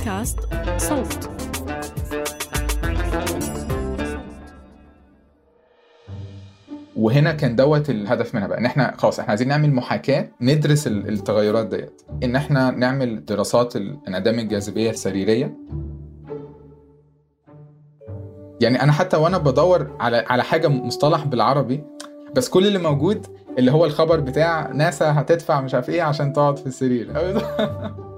بودكاست صوت. وهنا كان دوت الهدف منها بقى إن إحنا خلاص إحنا عايزين نعمل محاكاة ندرس ال- التغيرات ديت. إن إحنا نعمل دراسات انعدام الجاذبيه السريريه يعني أنا حتى وأنا بدور على على حاجة مصطلح بالعربي بس كل اللي موجود اللي هو الخبر بتاع ناسا هتدفع مش عارف إيه عشان تقعد في السرير.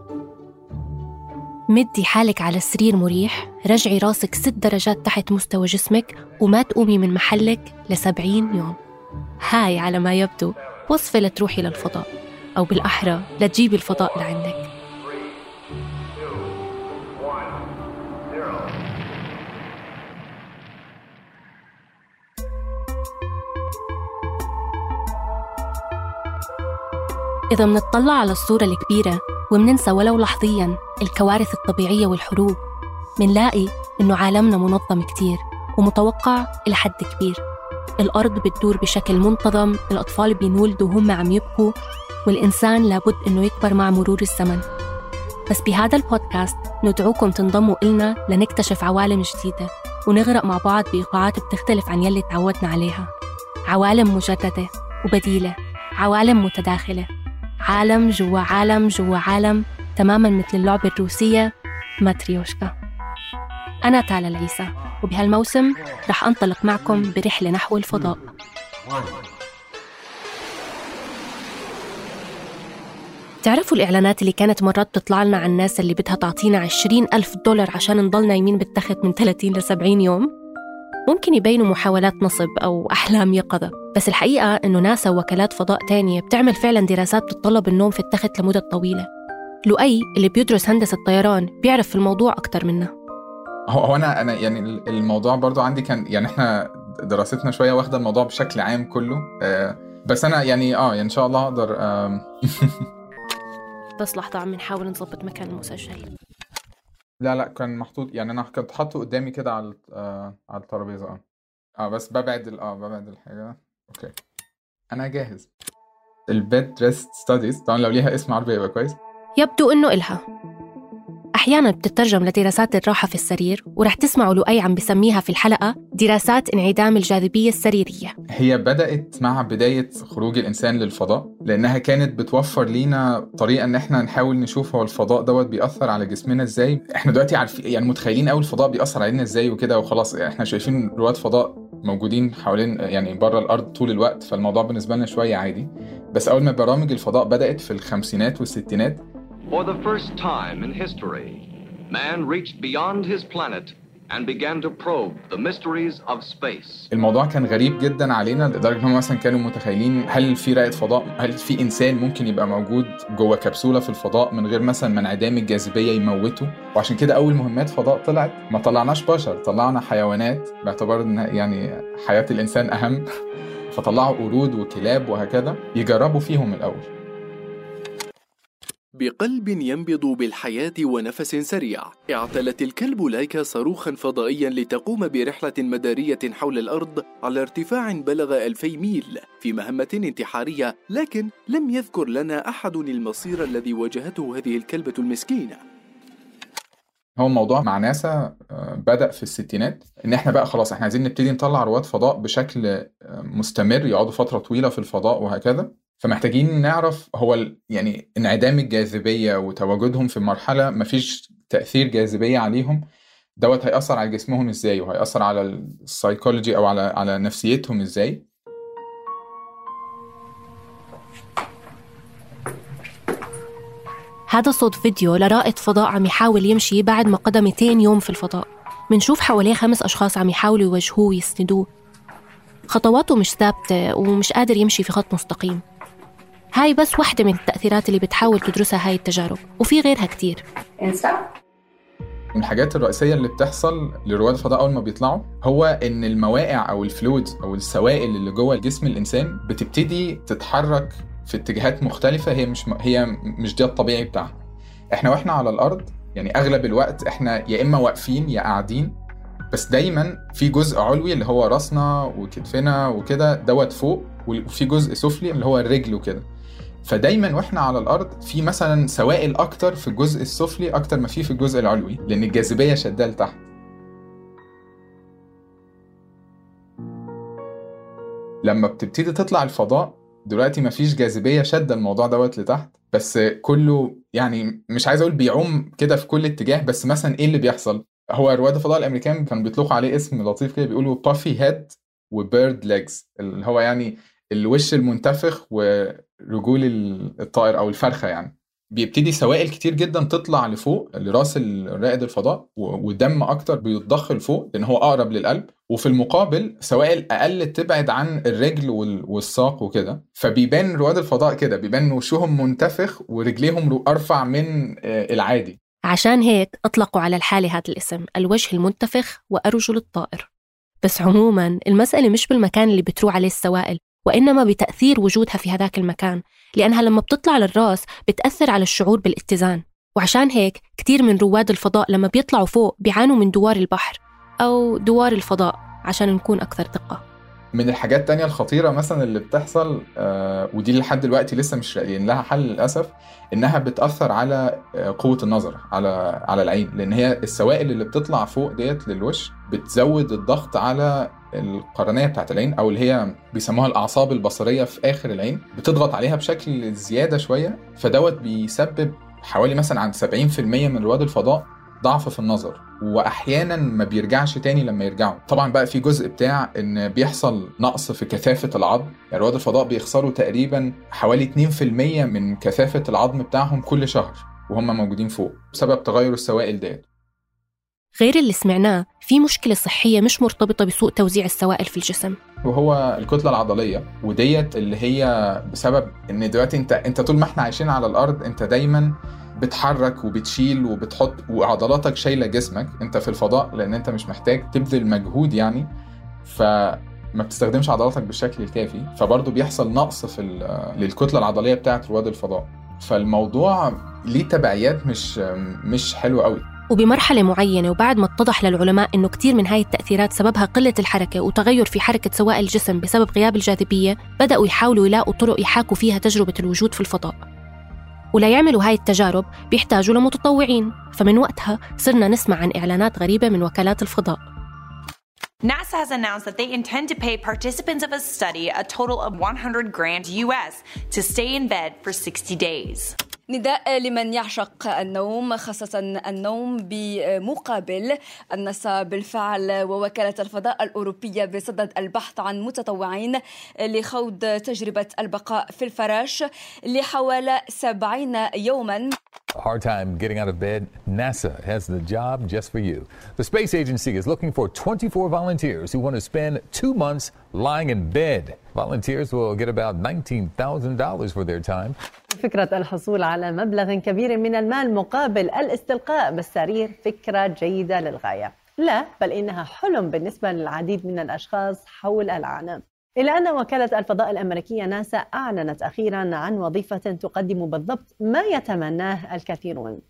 مدي حالك على سرير مريح رجعي راسك ست درجات تحت مستوى جسمك وما تقومي من محلك لسبعين يوم. هاي على ما يبدو وصفة لتروحي للفضاء أو بالأحرى لتجيبي الفضاء لعندك. إذا منطلع على الصورة الكبيرة ومننسى ولو لحظياً الكوارث الطبيعية والحروب منلاقي إنه عالمنا منظم كتير ومتوقع إلى حد كبير. الأرض بتدور بشكل منتظم الأطفال بينولدوا وهم عم يبكوا والإنسان لابد إنه يكبر مع مرور الزمن. بس بهذا البودكاست ندعوكم تنضموا إلنا لنكتشف عوالم جديدة ونغرق مع بعض بإيقاعات بتختلف عن يلي تعودنا عليها. عوالم مجددة وبديلة عوالم متداخلة. عالم جوا عالم جوا عالم تماما مثل اللعبة الروسية ماتريوشكا أنا تالا العيسى وبهالموسم رح أنطلق معكم برحلة نحو الفضاء تعرفوا الإعلانات اللي كانت مرات تطلع لنا عن الناس اللي بدها تعطينا عشرين ألف دولار عشان نضل نايمين بالتخت من 30 ل 70 يوم؟ ممكن يبينوا محاولات نصب أو أحلام يقظة. بس الحقيقة إنه ناسا ووكالات فضاء تانية بتعمل فعلا دراسات بتتطلب النوم في التخت لمدة طويلة. لؤي اللي بيدرس هندسة طيران بيعرف في الموضوع أكتر منا هو أنا أنا يعني الموضوع برضو عندي كان يعني إحنا دراستنا شوية واخدة الموضوع بشكل عام كله. آه، بس أنا يعني آه يعني إن شاء الله أقدر آم، بس لحظة عم نحاول نظبط مكان المسجل لا لا كان محطوط يعني أنا كنت حاطه قدامي كده على آه على الترابيزة آه. آه بس ببعد آه ببعد الحاجة. أوكي. أنا جاهز. ال bed rest studies. طبعا لو ليها اسم عربي يبقى كويس. يبدو إنه إلها. أحيانا بتترجم لدراسات الراحة في السرير ورح تسمعوا لؤي عم بسميها في الحلقة دراسات انعدام الجاذبية السريرية. هي بدأت مع بداية خروج الإنسان للفضاء لأنها كانت بتوفر لينا طريقة إن إحنا نحاول نشوف هو الفضاء دوت بيأثر على جسمنا إزاي. إحنا دلوقتي عارفين يعني متخيلين أوي الفضاء بيأثر علينا إزاي وكده وخلاص إحنا شايفين رواد فضاء موجودين حوالين يعني بره الأرض طول الوقت فالموضوع بالنسبة لنا شوية عادي. بس أول ما برامج الفضاء بدأت في الخمسينات والستينات For the first time in history, man reached beyond his planet and began to probe the mysteries of space. الموضوع كان غريب جدا علينا لدرجة إن هم مثلا كانوا متخيلين هل في رائد فضاء هل في إنسان ممكن يبقى موجود جوه كبسولة في الفضاء من غير مثلا ما انعدام الجاذبية يموته. وعشان كده أول مهمات فضاء طلعت. ما طلعناش بشر طلعنا حيوانات باعتبار إن يعني حياة الإنسان أهم. فطلعوا قرود وكلاب وهكذا يجربوا فيهم الأول. بقلب ينبض بالحياة ونفس سريع. اعتلت الكلب لايكا صاروخا فضائيا لتقوم برحلة مدارية حول الأرض على ارتفاع بلغ ألفي ميل في مهمة انتحارية لكن لم يذكر لنا أحد المصير الذي واجهته هذه الكلبة المسكينة. هو الموضوع مع ناسا آه، بدأ في الستينات. إن إحنا بقى خلاص إحنا عايزين نبتدي نطلع رواد فضاء بشكل آه، مستمر يقعدوا فترة طويلة في الفضاء وهكذا. فمحتاجين نعرف هو يعني انعدام الجاذبية وتواجدهم في مرحلة مفيش تأثير جاذبية عليهم دوت هيأثر على جسمهم إزاي وهيأثر على السايكولوجي أو على على نفسيتهم إزاي؟ هذا صوت فيديو لرائد فضاء عم يحاول يمشي بعد ما قضى 200 يوم في الفضاء. منشوف حواليه خمس أشخاص عم يحاولوا يوجهوه ويسندوه. خطواته مش ثابتة ومش قادر يمشي في خط مستقيم. هاي بس واحدة من التأثيرات اللي بتحاول تدرسها هاي التجارب وفي غيرها كتير. من الحاجات الرئيسية اللي بتحصل لرواد الفضاء أول ما بيطلعوا هو إن المواقع أو الفلويدز أو السوائل اللي جوه جسم الإنسان بتبتدي تتحرك في اتجاهات مختلفة هي مش هي مش ده الطبيعي بتاعها. إحنا وإحنا على الأرض يعني أغلب الوقت إحنا يا إما واقفين يا قاعدين بس دايما في جزء علوي اللي هو راسنا وكتفنا وكده دوت فوق وفي جزء سفلي اللي هو الرجل وكده. فدايما وإحنا على الأرض في مثلا سوائل أكتر في الجزء السفلي أكتر ما في في الجزء العلوي لأن الجاذبية شداه لتحت لما بتبتدي تطلع الفضاء دلوقتي مفيش جاذبية شاده الموضوع دوت لتحت. بس كله يعني مش عايز أقول بيعوم كده في كل اتجاه بس مثلا إيه اللي بيحصل؟ هو رواد الفضاء الأمريكان كانوا بيطلقوا عليه اسم لطيف كده بيقولوا puffy head و bird legs اللي هو يعني الوش المنتفخ ورجول الطائر أو الفرخة يعني. بيبتدي سوائل كتير جدا تطلع لفوق لرأس رائد الفضاء ودم أكتر بيتضخ لفوق لأن هو أقرب للقلب. وفي المقابل سوائل أقل تبعد عن الرجل والساق وكده. فبيبان رواد الفضاء كده بيبان وشهم منتفخ ورجليهم أرفع من العادي. عشان هيك أطلقوا على الحالة هذا الاسم الوجه المنتفخ وأرجل الطائر. بس عموما المسألة مش بالمكان اللي بتروح عليه السوائل. وإنما بتأثير وجودها في هذاك المكان لأنها لما بتطلع للرأس بتأثر على الشعور بالاتزان. وعشان هيك كتير من رواد الفضاء لما بيطلعوا فوق بيعانوا من دوار البحر أو دوار الفضاء عشان نكون أكثر دقة. من الحاجات التانية الخطيرة مثلا اللي بتحصل آه ودي لحد دلوقتي لسه مش لاقيين لها حل للأسف إنها بتأثر على آه قوة النظر على على العين. لأن هي السوائل اللي بتطلع فوق ديت للوش بتزود الضغط على القرنية بتاعت العين أو اللي هي بيسموها الأعصاب البصرية في آخر العين بتضغط عليها بشكل زيادة شوية فدوت بيسبب حوالي مثلا عند 70% من رواد الفضاء ضعف في النظر واحيانا ما بيرجعش تاني لما يرجعوا. طبعا بقى في جزء بتاع إن بيحصل نقص في كثافة العظم يعني رواد الفضاء بيخسروا تقريبا حوالي 2% من كثافة العظم بتاعهم كل شهر وهم موجودين فوق بسبب تغير السوائل ديت. غير اللي سمعناه في مشكلة صحية مش مرتبطة بسوء توزيع السوائل في الجسم. وهو الكتلة العضلية وديت اللي هي بسبب إن دلوقتي أنت أنت طول ما إحنا عايشين على الأرض أنت دايما بتحرك وبتشيل وبتحط وعضلاتك شايلة جسمك أنت في الفضاء لأن أنت مش محتاج تبذل مجهود يعني فما بتستخدمش عضلاتك بالشكل الكافي فبرضه بيحصل نقص في للكتلة العضلية بتاعة رواد الفضاء. فالموضوع ليه تبعيات مش مش حلوة قوي. وبمرحلة معينة وبعد ما اتضح للعلماء أنه كتير من هاي التأثيرات سببها قلة الحركة وتغير في حركة سوائل الجسم بسبب غياب الجاذبية بدأوا يحاولوا يلاقوا طرق يحاكوا فيها تجربة الوجود في الفضاء ولا يعملوا هاي التجارب بيحتاجوا لمتطوعين فمن وقتها صرنا نسمع عن إعلانات غريبة من وكالات الفضاء NASA has announced that they intend to pay participants of a study a total of 100 grand US to stay in bed for 60 days. نداء لمن يعشق النوم خاصة النوم بمقابل الناسا بالفعل ووكالة الفضاء الأوروبية بصدد البحث عن متطوعين لخوض تجربة البقاء في الفراش لحوالي سبعين يوما Hard time getting out of bed? NASA has the job just for you. The space agency is looking for 24 volunteers who want to spend two months lying in bed. Volunteers will get about $19,000 for their time. فكرة الحصول على مبلغ كبير من المال مقابل الاستلقاء بالسرير فكرة جيدة للغاية. لا بل إنها حلم بالنسبة للعديد من الأشخاص حول العالم. إلا أن وكالة الفضاء الأمريكية ناسا أعلنت أخيرا عن وظيفة تقدم بالضبط ما يتمناه الكثيرون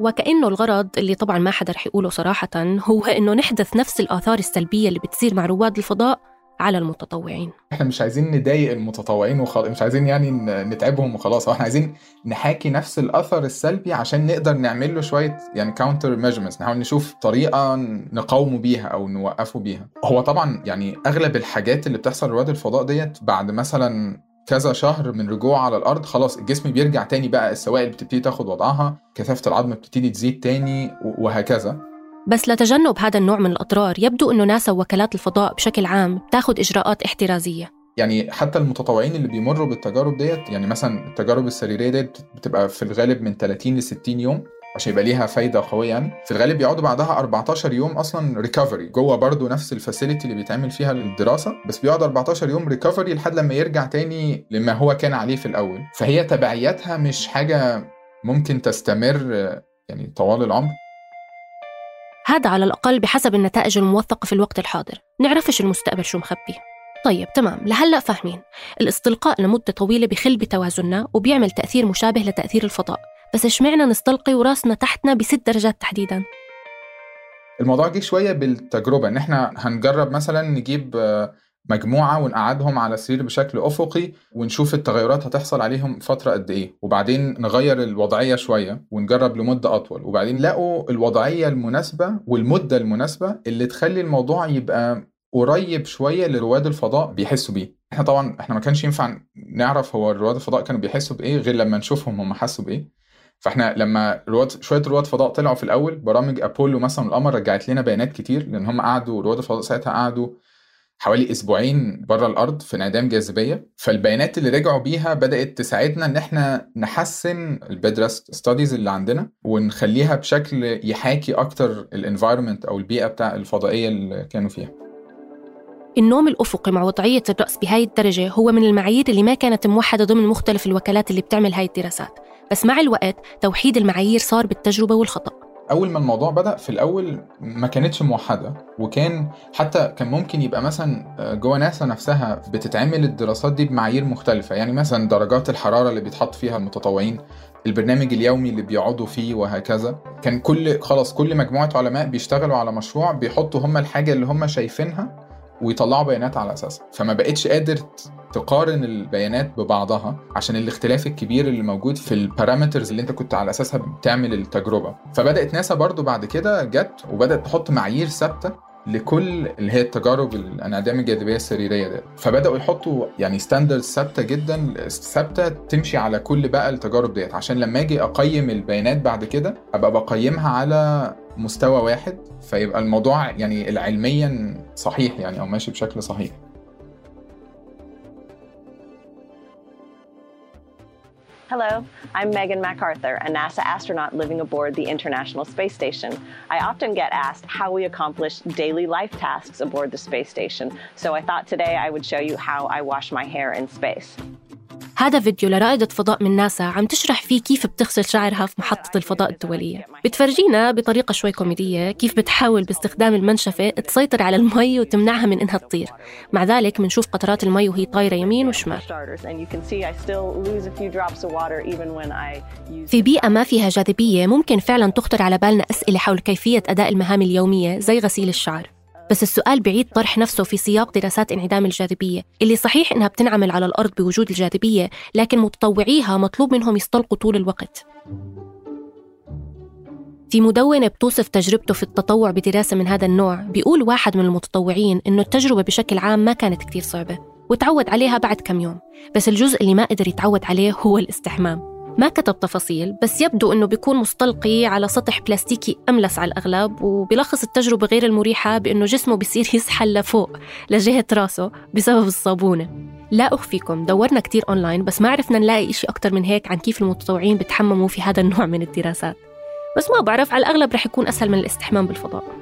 وكأنه الغرض اللي طبعا ما حدا رح يقوله صراحة هو إنه نحدث نفس الآثار السلبية اللي بتصير مع رواد الفضاء على المتطوعين. إحنا مش عايزين نضايق المتطوعين وخلاص مش عايزين يعني نتعبهم وخلاص. إحنا عايزين نحاكي نفس الأثر السلبي عشان نقدر نعمل له شوية يعني counter measurements نحاول نشوف طريقة نقاومه بيها أو نوقفه بيها. هو طبعا يعني أغلب الحاجات اللي بتحصل رواد الفضاء ديت بعد مثلا كذا شهر من رجوع على الأرض خلاص الجسم بيرجع تاني بقى السوائل بتبتدي تاخد وضعها كثافة العظم بتبتدي تزيد تاني وهكذا. بس لتجنب هذا النوع من الأضرار يبدو أنه ناسا ووكالات الفضاء بشكل عام بتاخد إجراءات احترازية. يعني حتى المتطوعين اللي بيمروا بالتجارب ديت يعني مثلا التجارب السريرية ديت بتبقى في الغالب من 30 ل 60 يوم عشان يبقى ليها فايدة قويه يعني في الغالب بيقعدوا بعدها 14 يوم أصلا recovery جوه برضو نفس ال facility اللي بيتعمل فيها الدراسة بس بيقعد 14 يوم recovery لحد لما يرجع تاني لما هو كان عليه في الأول. فهي تبعياتها مش حاجة ممكن تستمر يعني طوال العمر. هذا على الأقل بحسب النتائج الموثقة في الوقت الحاضر. ما نعرفش المستقبل شو مخبي. طيب تمام. لهلأ فاهمين. الاستلقاء لمدة طويلة بخل بتوازننا وبيعمل تأثير مشابه لتأثير الفضاء. بس اشمعنا نستلقي وراسنا تحتنا بست درجات تحديدا؟ الموضوع جه شوية بالتجربة. ان إحنا هنجرب مثلا نجيب مجموعة ونقعدهم على سرير بشكل أفقي ونشوف التغيرات هتحصل عليهم فترة قد إيه. وبعدين نغير الوضعية شوية ونجرب لمدة أطول. وبعدين لقوا الوضعية المناسبة والمدة المناسبة اللي تخلي الموضوع يبقى قريب شوية لرواد الفضاء بيحسوا بيه. إحنا طبعا إحنا ما كانش ينفع نعرف هو رواد الفضاء كانوا بيحسوا بإيه غير لما نشوفهم هم حسوا بإيه. فإحنا لما رواد شوية رواد فضاء طلعوا في الأول برامج أبولو مثلا القمر رجعت لنا بيانات كتير لأن هم قعدوا رواد الفضاء ساعتها قعدوا حوالي أسبوعين بره الأرض في انعدام جاذبية. فالبيانات اللي رجعوا بيها بدأت تساعدنا إن إحنا نحسن ال bed rest studies اللي عندنا ونخليها بشكل يحاكي أكتر ال environment أو البيئة بتاع الفضائية اللي كانوا فيها. النوم الأفقي مع وضعية الرأس بهاي الدرجة هو من المعايير اللي ما كانت موحدة ضمن مختلف الوكالات اللي بتعمل هاي الدراسات. بس مع الوقت توحيد المعايير صار بالتجربة والخطأ. أول ما الموضوع بدأ في الأول ما كانتش موحدة وكان حتى كان ممكن يبقى مثلا جوه ناسا نفسها بتتعمل الدراسات دي بمعايير مختلفة. يعني مثلا درجات الحرارة اللي بيتحط فيها المتطوعين البرنامج اليومي اللي بيقعدوا فيه وهكذا. كان كل خلاص كل مجموعة علماء بيشتغلوا على مشروع بيحطوا هم الحاجة اللي هم شايفينها ويطلعوا بيانات على اساسها فما بقتش قادر تقارن البيانات ببعضها عشان الاختلاف الكبير اللي موجود في ال parameters اللي انت كنت على أساسها بتعمل التجربة. فبدأت ناسا برضو بعد كده جت وبدأت تحط معايير ثابتة لكل اللي هي التجارب الانعدام الجاذبية السريرية دي فبدأوا يحطوا يعني standards ثابتة جدا ثابتة تمشي على كل بقى التجارب ديت. عشان لما أجي أقيم البيانات بعد كده أبقى بقيمها على مستوى واحد فيبقى الموضوع يعني علميا صحيح يعني أو ماشي بشكل صحيح. Hello, I'm Megan MacArthur, a NASA astronaut living aboard the International Space Station. I often get asked how we accomplish daily life tasks aboard the space station, so I thought today I would show you how I wash my hair in space. هذا فيديو لرائدة فضاء من ناسا عم تشرح فيه كيف بتغسل شعرها في محطة الفضاء الدولية. بتفرجينا بطريقة شوي كوميدية كيف بتحاول باستخدام المنشفة تسيطر على المي وتمنعها من إنها تطير. مع ذلك منشوف قطرات المي وهي طايرة يمين وشمال. في بيئة ما فيها جاذبية ممكن فعلا تخطر على بالنا أسئلة حول كيفية أداء المهام اليومية زي غسيل الشعر. بس السؤال بعيد طرح نفسه في سياق دراسات انعدام الجاذبية. اللي صحيح إنها بتنعمل على الأرض بوجود الجاذبية لكن متطوعيها مطلوب منهم يستلقوا طول الوقت. في مدونة بتوصف تجربته في التطوع بدراسة من هذا النوع بيقول واحد من المتطوعين إنه التجربة بشكل عام ما كانت كتير صعبة وتعود عليها بعد كم يوم. بس الجزء اللي ما قدر يتعود عليه هو الاستحمام. ما كتب تفاصيل بس يبدو أنه بيكون مستلقي على سطح بلاستيكي أملس على الأغلب وبيلخص التجربة غير المريحة بأنه جسمه بيصير يسحل لفوق لجهة راسه بسبب الصابونة. لا أخفيكم دورنا كتير أونلاين بس ما عرفنا نلاقي إشي أكتر من هيك عن كيف المتطوعين بتحمموا في هذا النوع من الدراسات. بس ما بعرف على الأغلب رح يكون أسهل من الاستحمام بالفضاء.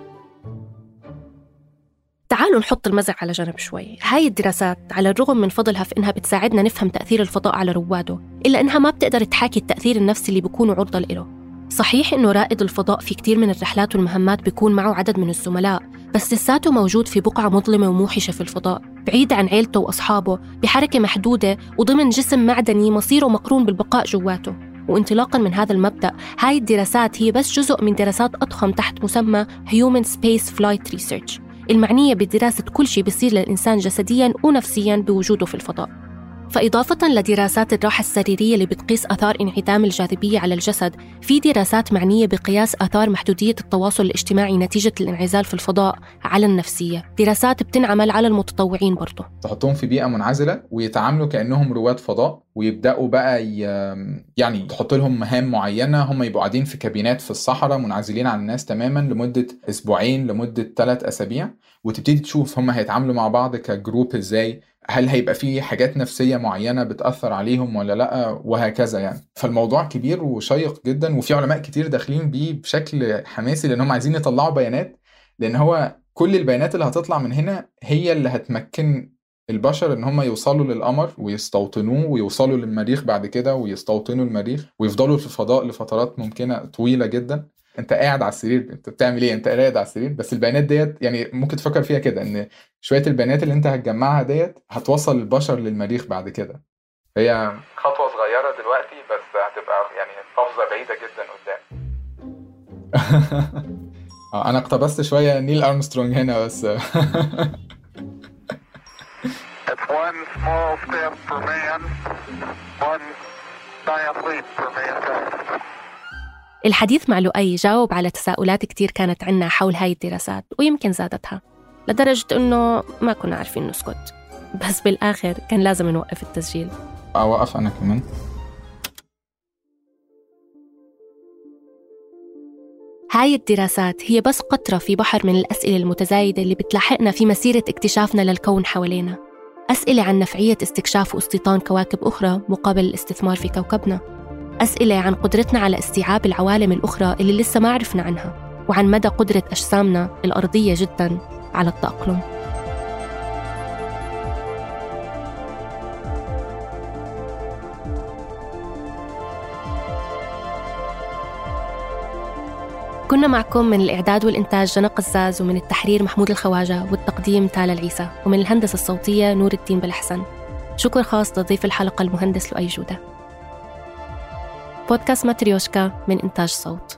تعالوا نحط المزح على جنب شوي. هاي الدراسات على الرغم من فضلها في إنها بتساعدنا نفهم تأثير الفضاء على رواده إلا إنها ما بتقدر تحاكي التأثير النفسي اللي بيكونوا عرضة له. صحيح إنه رائد الفضاء في كتير من الرحلات والمهمات بيكون معه عدد من الزملاء بس لساته موجود في بقعة مظلمة وموحشة في الفضاء بعيد عن عيلته وأصحابه بحركة محدودة وضمن جسم معدني مصيره مقرون بالبقاء جواته. وانطلاقا من هذا المبدأ هاي الدراسات هي بس جزء من دراسات أضخم تحت مسمى Human Space Flight Research. المعنية بدراسة كل شيء بيصير للإنسان جسدياً ونفسياً بوجوده في الفضاء. فإضافة لدراسات الراحة السريرية اللي بتقيس آثار انعدام الجاذبية على الجسد في دراسات معنية بقياس آثار محدودية التواصل الاجتماعي نتيجة الانعزال في الفضاء على النفسية دراسات بتنعمل على المتطوعين برضه تحطهم في بيئة منعزلة ويتعاملوا كأنهم رواد فضاء ويبدأوا بقى. يعني تحط لهم مهام معينة هم يبقوا قاعدين في كابينات في الصحراء منعزلين عن الناس تماما لمدة أسبوعين لمدة ثلاث أسابيع وتبتدي تشوف هم هيتعاملوا مع بعض كجروب إزاي هل هيبقى في حاجات نفسية معينة بتأثر عليهم ولا لأ وهكذا يعني. فالموضوع كبير وشيق جدا وفي علماء كتير داخلين بيه بشكل حماسي لأن هم عايزين يطلعوا بيانات لأن هو كل البيانات اللي هتطلع من هنا هي اللي هتمكن البشر إن هم يوصلوا للقمر ويستوطنوه ويوصلوا للمريخ بعد كده ويستوطنوا المريخ ويفضلوا في الفضاء لفترات ممكنة طويلة جدا. أنت قاعد على السرير أنت بتعمل إيه؟ أنت قاعد على السرير. بس البيانات ديت يعني ممكن تفكر فيها كده إن شوية البيانات اللي أنت هتجمعها ديت هتوصل البشر للمريخ بعد كده. هي خطوة صغيرة دلوقتي بس هتبقى يعني قفزه بعيدة جدا قدام. أنا اقتبست شوية نيل أرمسترونج هنا بس One small step for man, one giant leap for mankind. الحديث مع لؤي جاوب على تساؤلات كتير كانت عنا حول هاي الدراسات ويمكن زادتها لدرجة إنه ما كنا عارفين نسكت. بس بالآخر كان لازم نوقف التسجيل. أوقف أنا كمان. هاي الدراسات هي بس قطرة في بحر من الأسئلة المتزايدة اللي بتلاحقنا في مسيرة اكتشافنا للكون حوالينا. أسئلة عن نفعية استكشاف واستيطان كواكب أخرى مقابل الاستثمار في كوكبنا. أسئلة عن قدرتنا على استيعاب العوالم الأخرى اللي لسه ما عرفنا عنها وعن مدى قدرة أجسامنا الأرضية جدا على التأقلم كنا معكم من الإعداد والإنتاج جنى قزاز ومن التحرير محمود الخواجة والتقديم تالا العيسى ومن الهندسة الصوتية نور الدين بالحسن. شكر خاص لضيف الحلقة المهندس لؤي جودة. بودكاست ماتريوشكا من إنتاج صوت.